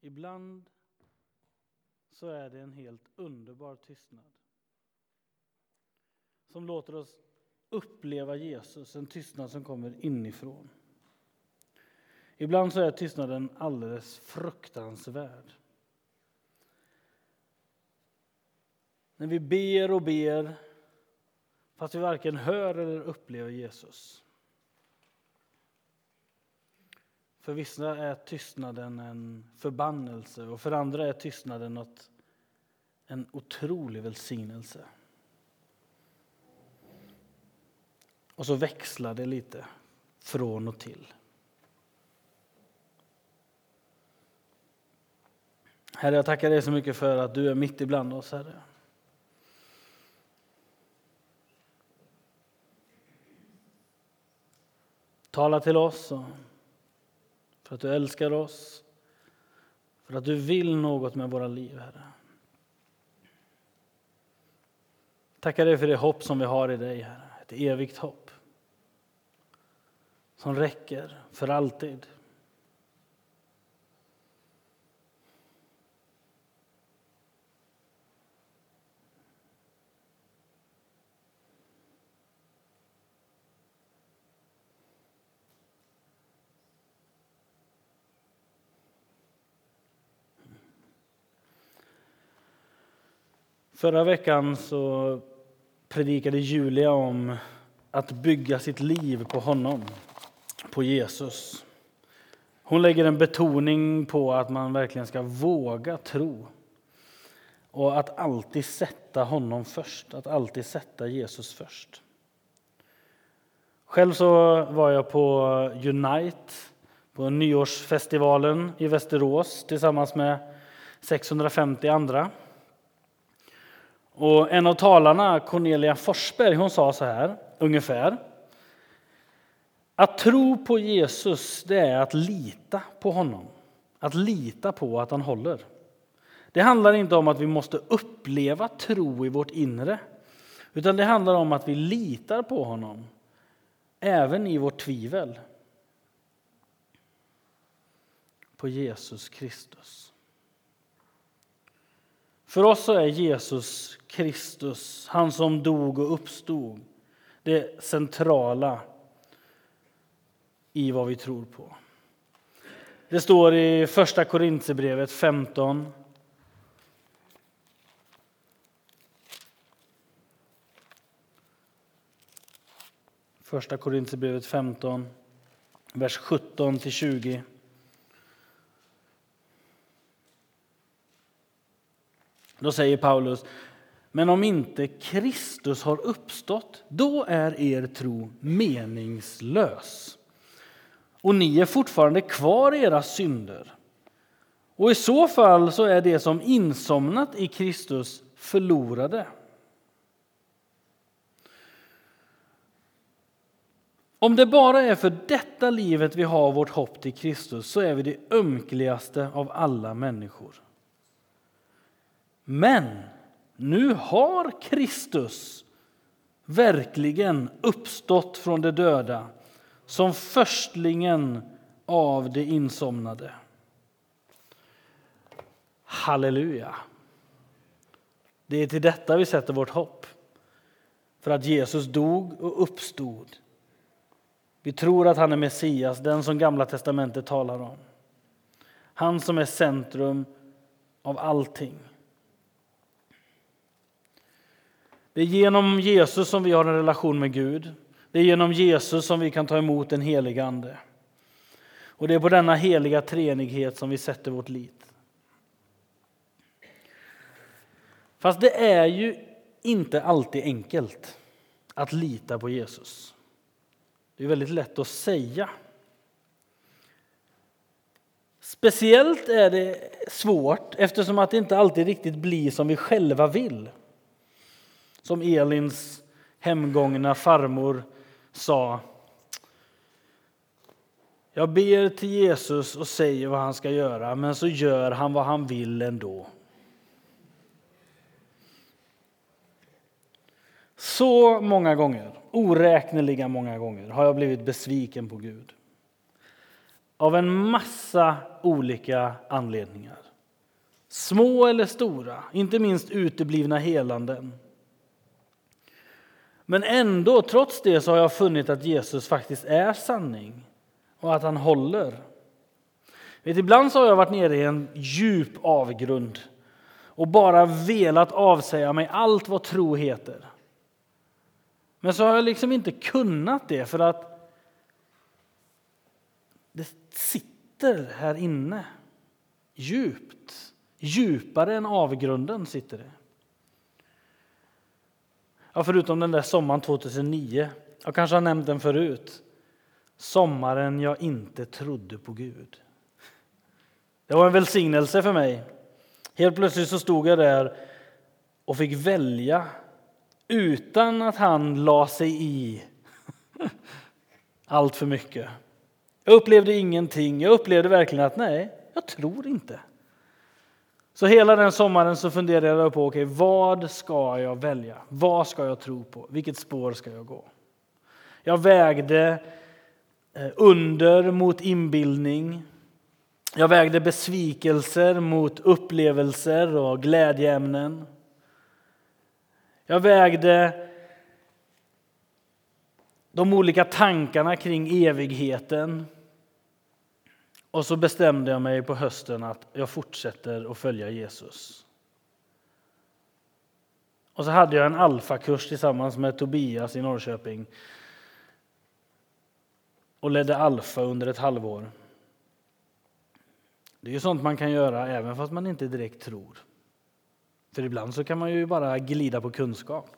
Ibland så är det en helt underbar tystnad som låter oss uppleva Jesus, en tystnad som kommer inifrån. Ibland så är tystnaden alldeles fruktansvärd. När vi ber och ber fast vi varken hör eller upplever Jesus. För vissa är tystnaden en förbannelse och för andra är tystnaden något, en otrolig välsignelse. Och så växlar det lite från och till. Herre, jag tackar dig så mycket för att du är mitt ibland oss, Herre. Tala till oss för att du älskar oss, för att du vill något med våra liv, Herre. Tackar dig för det hopp som vi har i dig, Herre. Ett evigt hopp som räcker för alltid. Förra veckan så predikade Julia om att bygga sitt liv på honom, på Jesus. Hon lägger en betoning på att man verkligen ska våga tro och att alltid sätta honom först, att alltid sätta Jesus först. Själv så var jag på Unite, på nyårsfestivalen i Västerås tillsammans med 650 andra. Och en av talarna, Cornelia Forsberg, hon sa så här ungefär. Att tro på Jesus, det är att lita på honom. Att lita på att han håller. Det handlar inte om att vi måste uppleva tro i vårt inre, utan det handlar om att vi litar på honom, även i vårt tvivel. På Jesus Kristus. För oss så är Jesus Kristus, han som dog och uppstod, det centrala i vad vi tror på. Det står i Första Korintierbrevet 15 Första Korintierbrevet 15, vers 17 20. Då säger Paulus, men om inte Kristus har uppstått, då är er tro meningslös. Och ni är fortfarande kvar i era synder. Och i så fall så är det som insomnat i Kristus förlorade. Om det bara är för detta livet vi har vårt hopp till Kristus så är vi det ömkligaste av alla människor. Men nu har Kristus verkligen uppstått från de döda som förstlingen av de insomnade. Halleluja! Det är till detta vi sätter vårt hopp. För att Jesus dog och uppstod. Vi tror att han är Messias, den som Gamla testamentet talar om. Han som är centrum av allting. Det är genom Jesus som vi har en relation med Gud. Det är genom Jesus som vi kan ta emot den helige Ande. Och det är på denna heliga treenighet som vi sätter vårt lit. Fast det är ju inte alltid enkelt att lita på Jesus. Det är väldigt lätt att säga. Speciellt är det svårt eftersom att det inte alltid riktigt blir som vi själva vill. Som Elins hemgångna farmor sa. Jag ber till Jesus och säger vad han ska göra, men så gör han vad han vill ändå. Så många gånger, oräkneliga många gånger, har jag blivit besviken på Gud. av en massa olika anledningar. Små eller stora, inte minst uteblivna helanden. Men ändå, trots det, så har jag funnit att Jesus faktiskt är sanning och att han håller. Vet, ibland så har jag varit nere i en djup avgrund och bara velat avsäga mig allt vad tro heter. Men så har jag liksom inte kunnat det för att det sitter här inne djupt. Djupare än avgrunden sitter det. Ja, förutom den där sommaren 2009. Jag kanske har nämnt den förut. Sommaren jag inte trodde på Gud. Det var en välsignelse för mig. Helt plötsligt så stod jag där och fick välja utan att han la sig i allt för mycket. Jag upplevde ingenting. Jag upplevde verkligen att nej, jag tror inte. Så hela den sommaren så funderade jag på okay, vad ska jag välja? Vad ska jag tro på? Vilket spår ska jag gå? Jag vägde eh, under mot inbildning. Jag vägde besvikelser mot upplevelser och glädjeämnen. Jag vägde de olika tankarna kring evigheten. Och så bestämde jag mig på hösten att jag fortsätter att följa Jesus. Och så hade jag en alfakurs tillsammans med Tobias i Norrköping och ledde alfa under ett halvår. Det är ju sånt man kan göra även fast man inte direkt tror. För ibland så kan man ju bara glida på kunskap.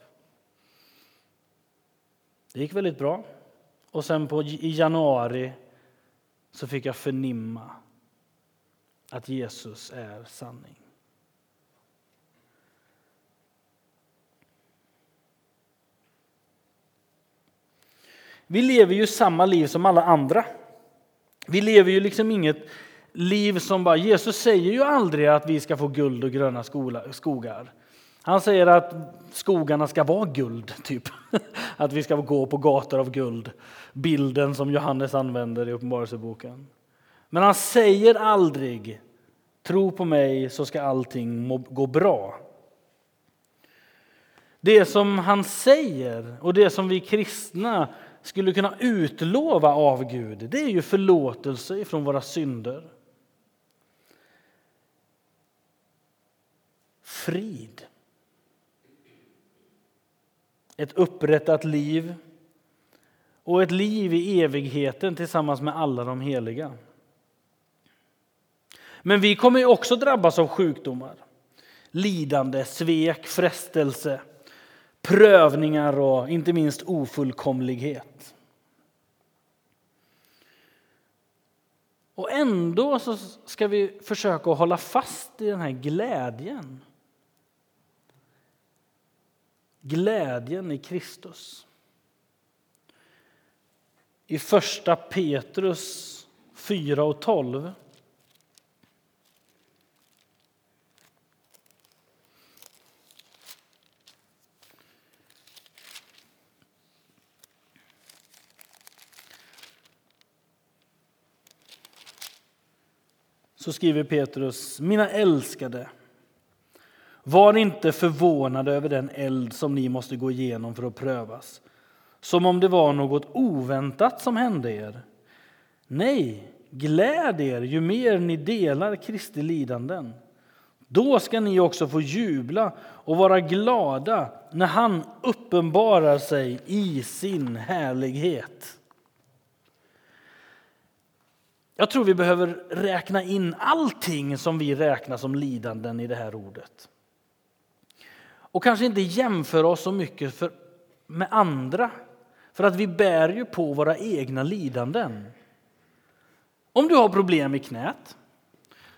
Det gick väldigt bra. Och sen på, i januari så fick jag förnimma att Jesus är sanning. Vi lever ju samma liv som alla andra. Vi lever ju liksom inget liv som bara... Jesus säger ju aldrig att vi ska få guld och gröna skogar. Han säger att skogarna ska vara guld, typ. Att vi ska gå på gator av guld. Bilden som Johannes använder i Uppenbarelseboken. Men han säger aldrig tro på mig så ska allting gå bra. Det som han säger och det som vi kristna skulle kunna utlova av Gud, det är ju förlåtelse från våra synder. Frid. Ett upprättat liv och ett liv i evigheten tillsammans med alla de heliga. Men vi kommer också drabbas av sjukdomar, lidande, svek, frestelse, prövningar och inte minst ofullkomlighet. Och ändå så ska vi försöka hålla fast i den här glädjen. Glädjen i Kristus. I första Petrus 4 och 12 så skriver Petrus, mina älskade, var inte förvånade över den eld som ni måste gå igenom för att prövas, som om det var något oväntat som hände er. Nej, gläd er ju mer ni delar Kristi lidanden. Då ska ni också få jubla och vara glada när han uppenbarar sig i sin härlighet. Jag tror vi behöver räkna in allting som vi räknar som lidanden i det här ordet. Och kanske inte jämföra oss så mycket för, med andra, för att vi bär ju på våra egna lidanden. Om du har problem i knät,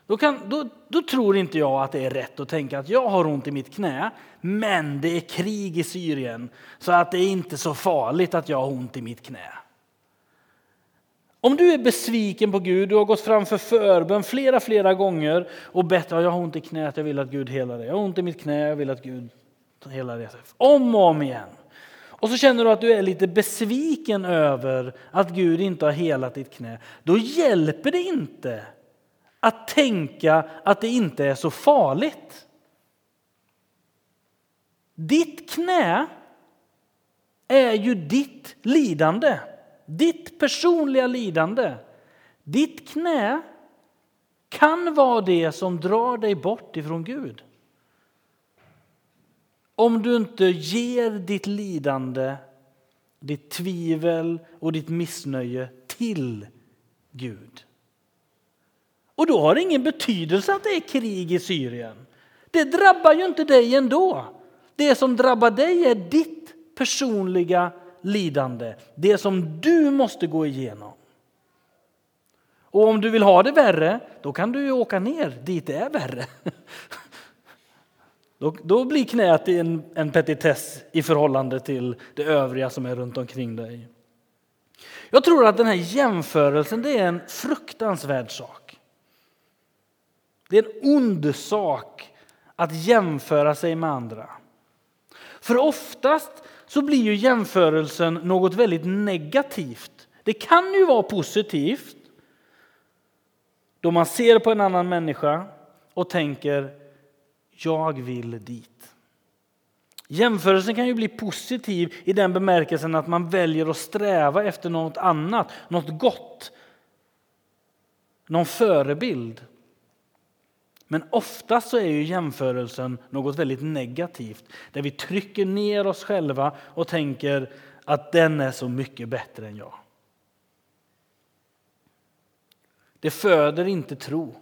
då, kan, då, då, tror inte jag att det är rätt att tänka att jag har ont i mitt knä, men det är krig i Syrien, så att det är inte så farligt att jag har ont i mitt knä. Om du är besviken på Gud, du har gått fram för förbön flera, flera gånger och bett, jag har ont i knät, jag vill att Gud helar dig. Jag har ont i mitt knä, jag vill att Gud hela resan. Om och om igen. och så känner du att du är lite besviken över att Gud inte har helat ditt knä, då hjälper det inte att tänka att det inte är så farligt. Ditt knä är ju ditt lidande, ditt personliga lidande. Ditt knä kan vara det som drar dig bort ifrån Gud. Om du inte ger ditt lidande, ditt tvivel och ditt missnöje till Gud. Och då har det ingen betydelse att det är krig i Syrien. Det drabbar ju inte dig ändå. Det som drabbar dig är ditt personliga lidande, det som du måste gå igenom. Och om du vill ha det värre, då kan du ju åka ner dit det är värre. Då, då blir knät en, en petitess i förhållande till det övriga som är runt omkring dig. Jag tror att den här jämförelsen det är en fruktansvärd sak. Det är en ond sak att jämföra sig med andra. För oftast så blir ju jämförelsen något väldigt negativt. Det kan ju vara positivt då man ser på en annan människa och tänker jag vill dit. Jämförelsen kan ju bli positiv i den bemärkelsen att man väljer att sträva efter något annat, något gott, någon förebild. Men oftast så är ju jämförelsen något väldigt negativt där vi trycker ner oss själva och tänker att den är så mycket bättre än jag. Det föder inte tro.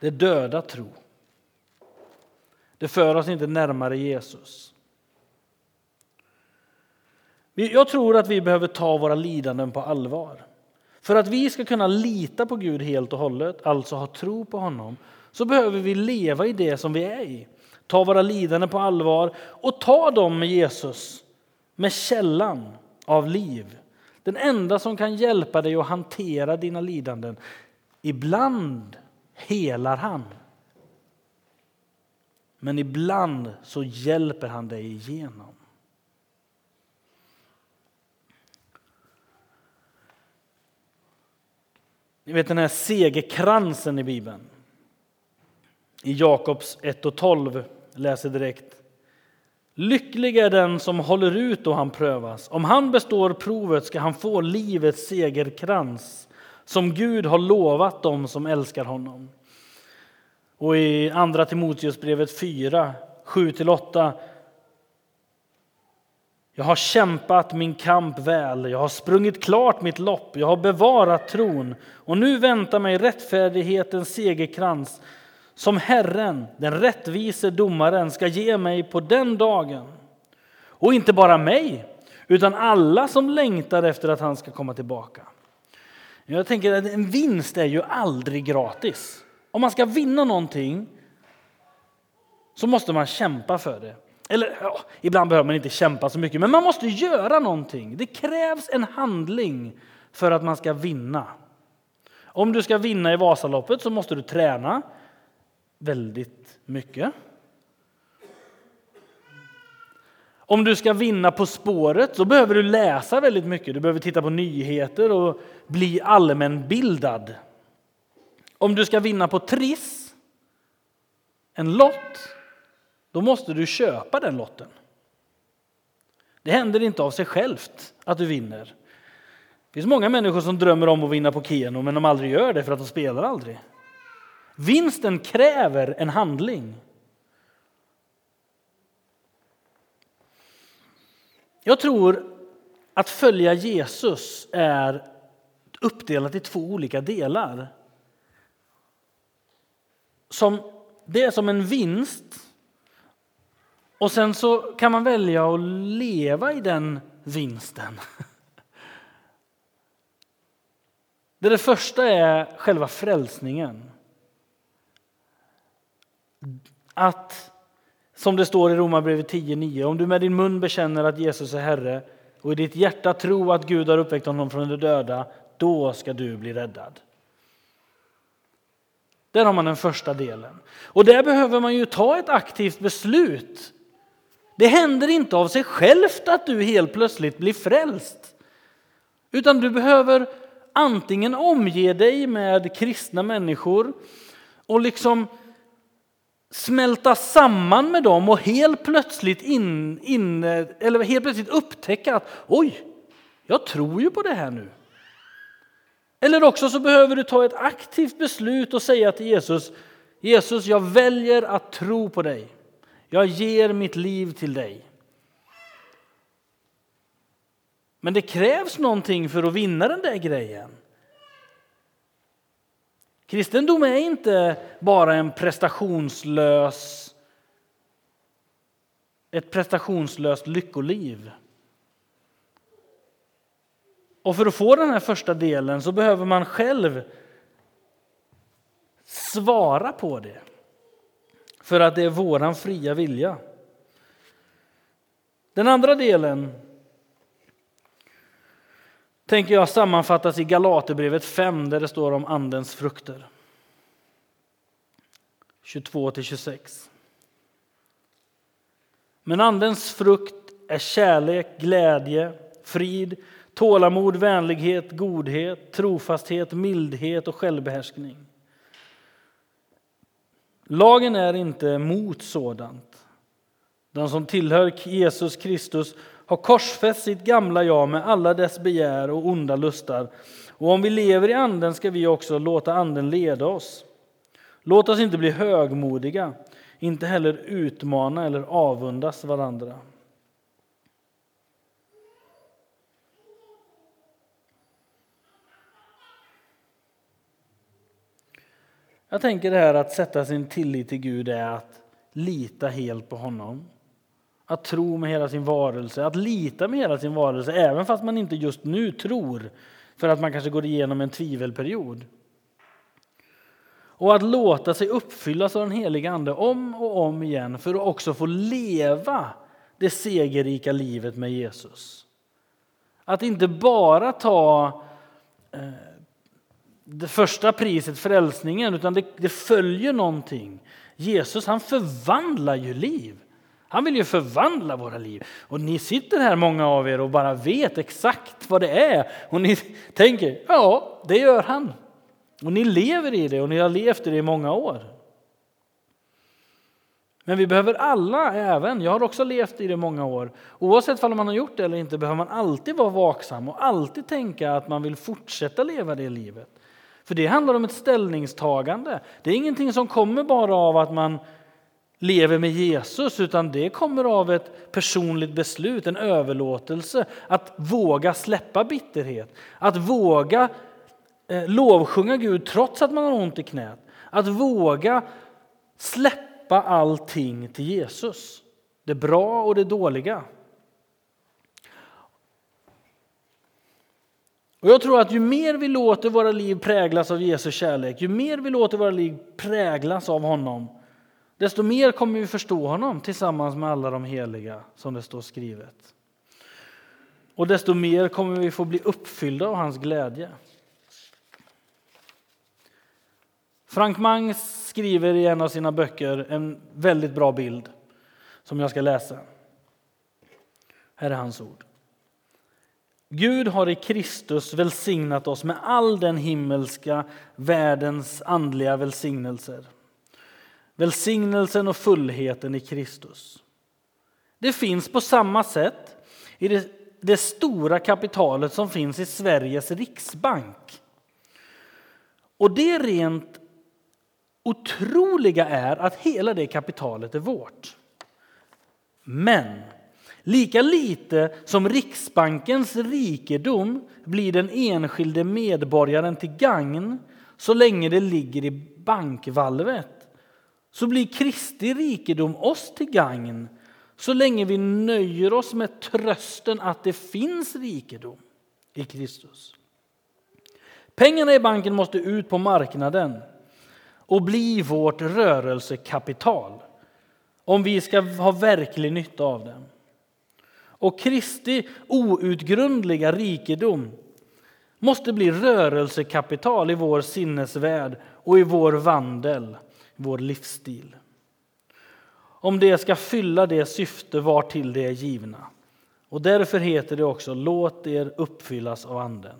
Det dödar tro. Det för oss inte närmare Jesus. Jag tror att vi behöver ta våra lidanden på allvar. För att vi ska kunna lita på Gud helt och hållet, alltså ha tro på honom, så behöver vi leva i det som vi är i. Ta våra lidanden på allvar och ta dem med Jesus, med källan av liv. Den enda som kan hjälpa dig att hantera dina lidanden. Ibland helar han. Men ibland så hjälper han dig igenom. Ni vet den här segerkransen i Bibeln. I Jakobs 1 och 12 läser direkt. Lycklig är den som håller ut då han prövas. Om han består provet ska han få livets segerkrans som Gud har lovat dem som älskar honom. Och i Andra Timoteusbrevet 4, 7-8 jag har kämpat min kamp väl, jag har sprungit klart mitt lopp, jag har bevarat tron och nu väntar mig rättfärdighetens segerkrans som Herren, den rättvise domaren, ska ge mig på den dagen. Och inte bara mig, utan alla som längtar efter att han ska komma tillbaka. Jag tänker att en vinst är ju aldrig gratis. Om man ska vinna någonting så måste man kämpa för det. Eller ja, ibland behöver man inte kämpa så mycket, men man måste göra någonting. Det krävs en handling för att man ska vinna. Om du ska vinna i Vasaloppet så måste du träna väldigt mycket. Om du ska vinna På spåret så behöver du läsa väldigt mycket. Du behöver titta på nyheter och bli allmänbildad. Om du ska vinna på Triss, en lott, då måste du köpa den lotten. Det händer inte av sig självt att du vinner. Det finns många människor som drömmer om att vinna på Keno men de aldrig gör det för att de spelar aldrig. Vinsten kräver en handling. Jag tror att följa Jesus är uppdelat i två olika delar som, det är som en vinst. Och sen så kan man välja att leva i den vinsten. Det, det första är själva frälsningen. Att, som det står i Romarbrevet 10.9, om du med din mun bekänner att Jesus är Herre och i ditt hjärta tror att Gud har uppväckt honom från de döda, då ska du bli räddad. Där har man den första delen. Och där behöver man ju ta ett aktivt beslut. Det händer inte av sig självt att du helt plötsligt blir frälst. Utan du behöver antingen omge dig med kristna människor och liksom smälta samman med dem och helt plötsligt, in, in, eller helt plötsligt upptäcka att oj, jag tror ju på det här nu. Eller också så behöver du ta ett aktivt beslut och säga till Jesus Jesus, jag väljer att tro på dig. Jag ger mitt liv till dig. Men det krävs någonting för att vinna den där grejen. Kristendom är inte bara en prestationslös, ett prestationslöst lyckoliv. Och för att få den här första delen så behöver man själv svara på det. För att det är våran fria vilja. Den andra delen tänker jag sammanfattas i Galaterbrevet 5 där det står om Andens frukter. 22-26. Men Andens frukt är kärlek, glädje, frid, tålamod, vänlighet, godhet, trofasthet, mildhet och självbehärskning. Lagen är inte mot sådant. Den som tillhör Jesus Kristus har korsfäst sitt gamla jag med alla dess begär och onda lustar. Och om vi lever i Anden ska vi också låta Anden leda oss. Låt oss inte bli högmodiga, inte heller utmana eller avundas varandra. Jag tänker det här att sätta sin tillit till Gud är att lita helt på honom. Att tro med hela sin varelse, att lita med hela sin varelse även fast man inte just nu tror för att man kanske går igenom en tvivelperiod. Och att låta sig uppfyllas av den heliga Ande om och om igen för att också få leva det segerrika livet med Jesus. Att inte bara ta eh, det första priset, frälsningen, utan det, det följer någonting. Jesus han förvandlar ju liv. Han vill ju förvandla våra liv. Och ni sitter här, många av er, och bara vet exakt vad det är. Och ni tänker, ja, det gör han. Och ni lever i det och ni har levt i det i många år. Men vi behöver alla, även, jag har också levt i det i många år, oavsett om man har gjort det eller inte, behöver man alltid vara vaksam och alltid tänka att man vill fortsätta leva det livet. För det handlar om ett ställningstagande. Det är ingenting som kommer bara av att man lever med Jesus, utan det kommer av ett personligt beslut, en överlåtelse. Att våga släppa bitterhet, att våga eh, lovsjunga Gud trots att man har ont i knät. Att våga släppa allting till Jesus, det bra och det dåliga. Och jag tror att ju mer vi låter våra liv präglas av Jesu kärlek, ju mer vi låter våra liv präglas av honom, desto mer kommer vi förstå honom tillsammans med alla de heliga, som det står skrivet. Och desto mer kommer vi få bli uppfyllda av hans glädje. Frank Mang skriver i en av sina böcker en väldigt bra bild som jag ska läsa. Här är hans ord. Gud har i Kristus välsignat oss med all den himmelska världens andliga välsignelser. Välsignelsen och fullheten i Kristus. Det finns på samma sätt i det, det stora kapitalet som finns i Sveriges riksbank. Och det rent otroliga är att hela det kapitalet är vårt. Men Lika lite som Riksbankens rikedom blir den enskilde medborgaren till gagn så länge det ligger i bankvalvet så blir Kristi rikedom oss till gagn så länge vi nöjer oss med trösten att det finns rikedom i Kristus. Pengarna i banken måste ut på marknaden och bli vårt rörelsekapital om vi ska ha verklig nytta av dem och Kristi outgrundliga rikedom måste bli rörelsekapital i vår sinnesvärld och i vår vandel, vår livsstil. om det ska fylla det syfte vartill det är givna. Och därför heter det också låt er uppfyllas av Anden.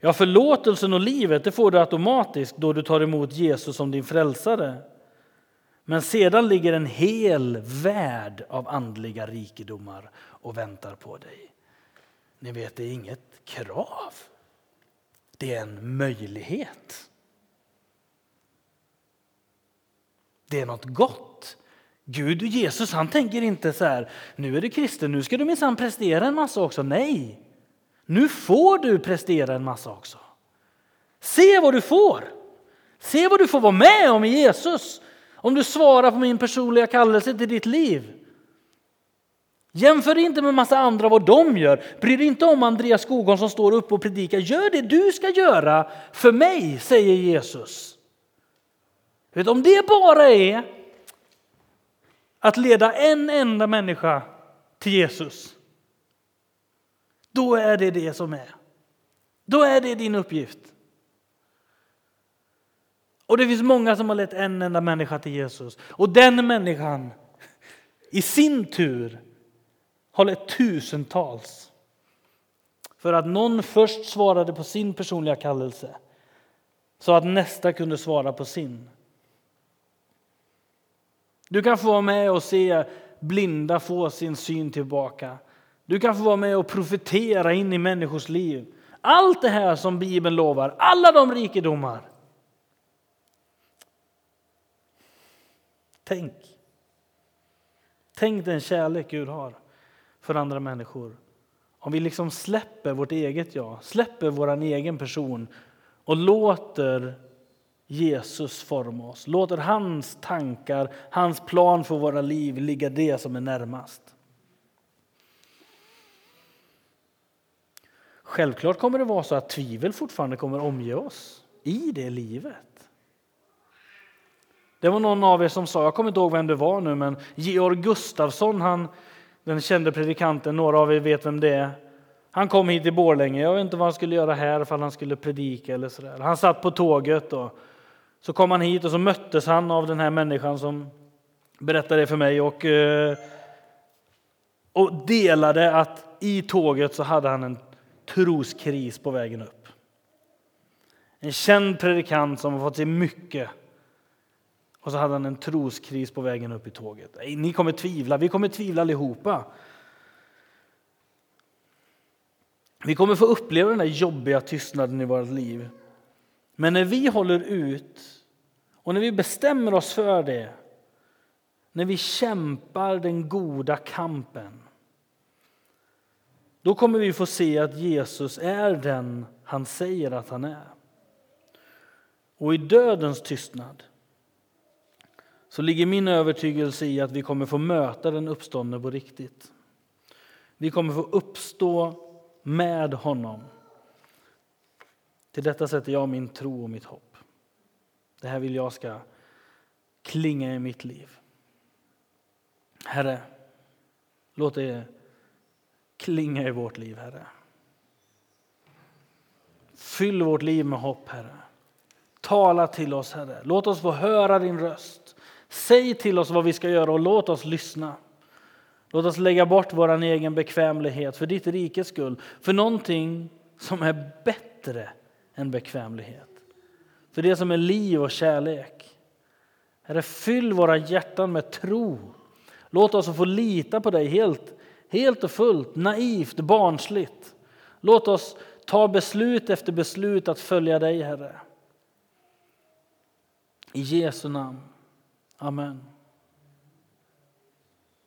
Ja, förlåtelsen och livet det får du automatiskt då du tar emot Jesus som din frälsare. Men sedan ligger en hel värld av andliga rikedomar och väntar på dig. Ni vet, det är inget krav. Det är en möjlighet. Det är något gott. Gud och Jesus han tänker inte så här, nu är du kristen, nu ska du minsann prestera en massa också. Nej, nu får du prestera en massa också. Se vad du får. Se vad du får vara med om i Jesus. Om du svarar på min personliga kallelse till ditt liv. Jämför inte med massa andra vad de gör. Bry dig inte om Andreas Skogholm som står upp och predikar. Gör det du ska göra för mig, säger Jesus. Vet, om det bara är att leda en enda människa till Jesus, då är det det som är. Då är det din uppgift. Och det finns många som har lett en enda människa till Jesus. Och den människan i sin tur har lett tusentals. För att någon först svarade på sin personliga kallelse så att nästa kunde svara på sin. Du kan få vara med och se blinda få sin syn tillbaka. Du kan få vara med och profetera in i människors liv. Allt det här som Bibeln lovar, alla de rikedomar. Tänk. Tänk den kärlek Gud har för andra människor. Om vi liksom släpper vårt eget jag, släpper vår egen person och låter Jesus forma oss. Låter hans tankar, hans plan för våra liv ligga det som är närmast. Självklart kommer det vara så att tvivel fortfarande kommer omge oss i det livet. Det var någon av er som sa, jag kommer inte ihåg vem det var nu, men Georg Gustafsson, han, den kände predikanten, några av er vet vem det är. Han kom hit till Borlänge, jag vet inte vad han skulle göra här, ifall han skulle predika eller sådär. Han satt på tåget och så kom han hit och så möttes han av den här människan som berättade det för mig och, eh, och delade att i tåget så hade han en troskris på vägen upp. En känd predikant som har fått se mycket och så hade han en troskris på vägen upp i tåget. Ni kommer tvivla, vi kommer tvivla allihopa. Vi kommer få uppleva den där jobbiga tystnaden i vårt liv. Men när vi håller ut och när vi bestämmer oss för det, när vi kämpar den goda kampen, då kommer vi få se att Jesus är den han säger att han är. Och i dödens tystnad så ligger min övertygelse i att vi kommer få möta den uppståndne på riktigt. Vi kommer få uppstå med honom. Till detta sätter jag min tro och mitt hopp. Det här vill jag ska klinga i mitt liv. Herre, låt det klinga i vårt liv, Herre. Fyll vårt liv med hopp, Herre. Tala till oss, Herre. Låt oss få höra din röst. Säg till oss vad vi ska göra och låt oss lyssna. Låt oss lägga bort vår egen bekvämlighet för ditt rikes skull, för någonting som är bättre än bekvämlighet. För det som är liv och kärlek. Herre, fyll våra hjärtan med tro. Låt oss få lita på dig helt, helt och fullt, naivt, barnsligt. Låt oss ta beslut efter beslut att följa dig, Herre. I Jesu namn. Amen.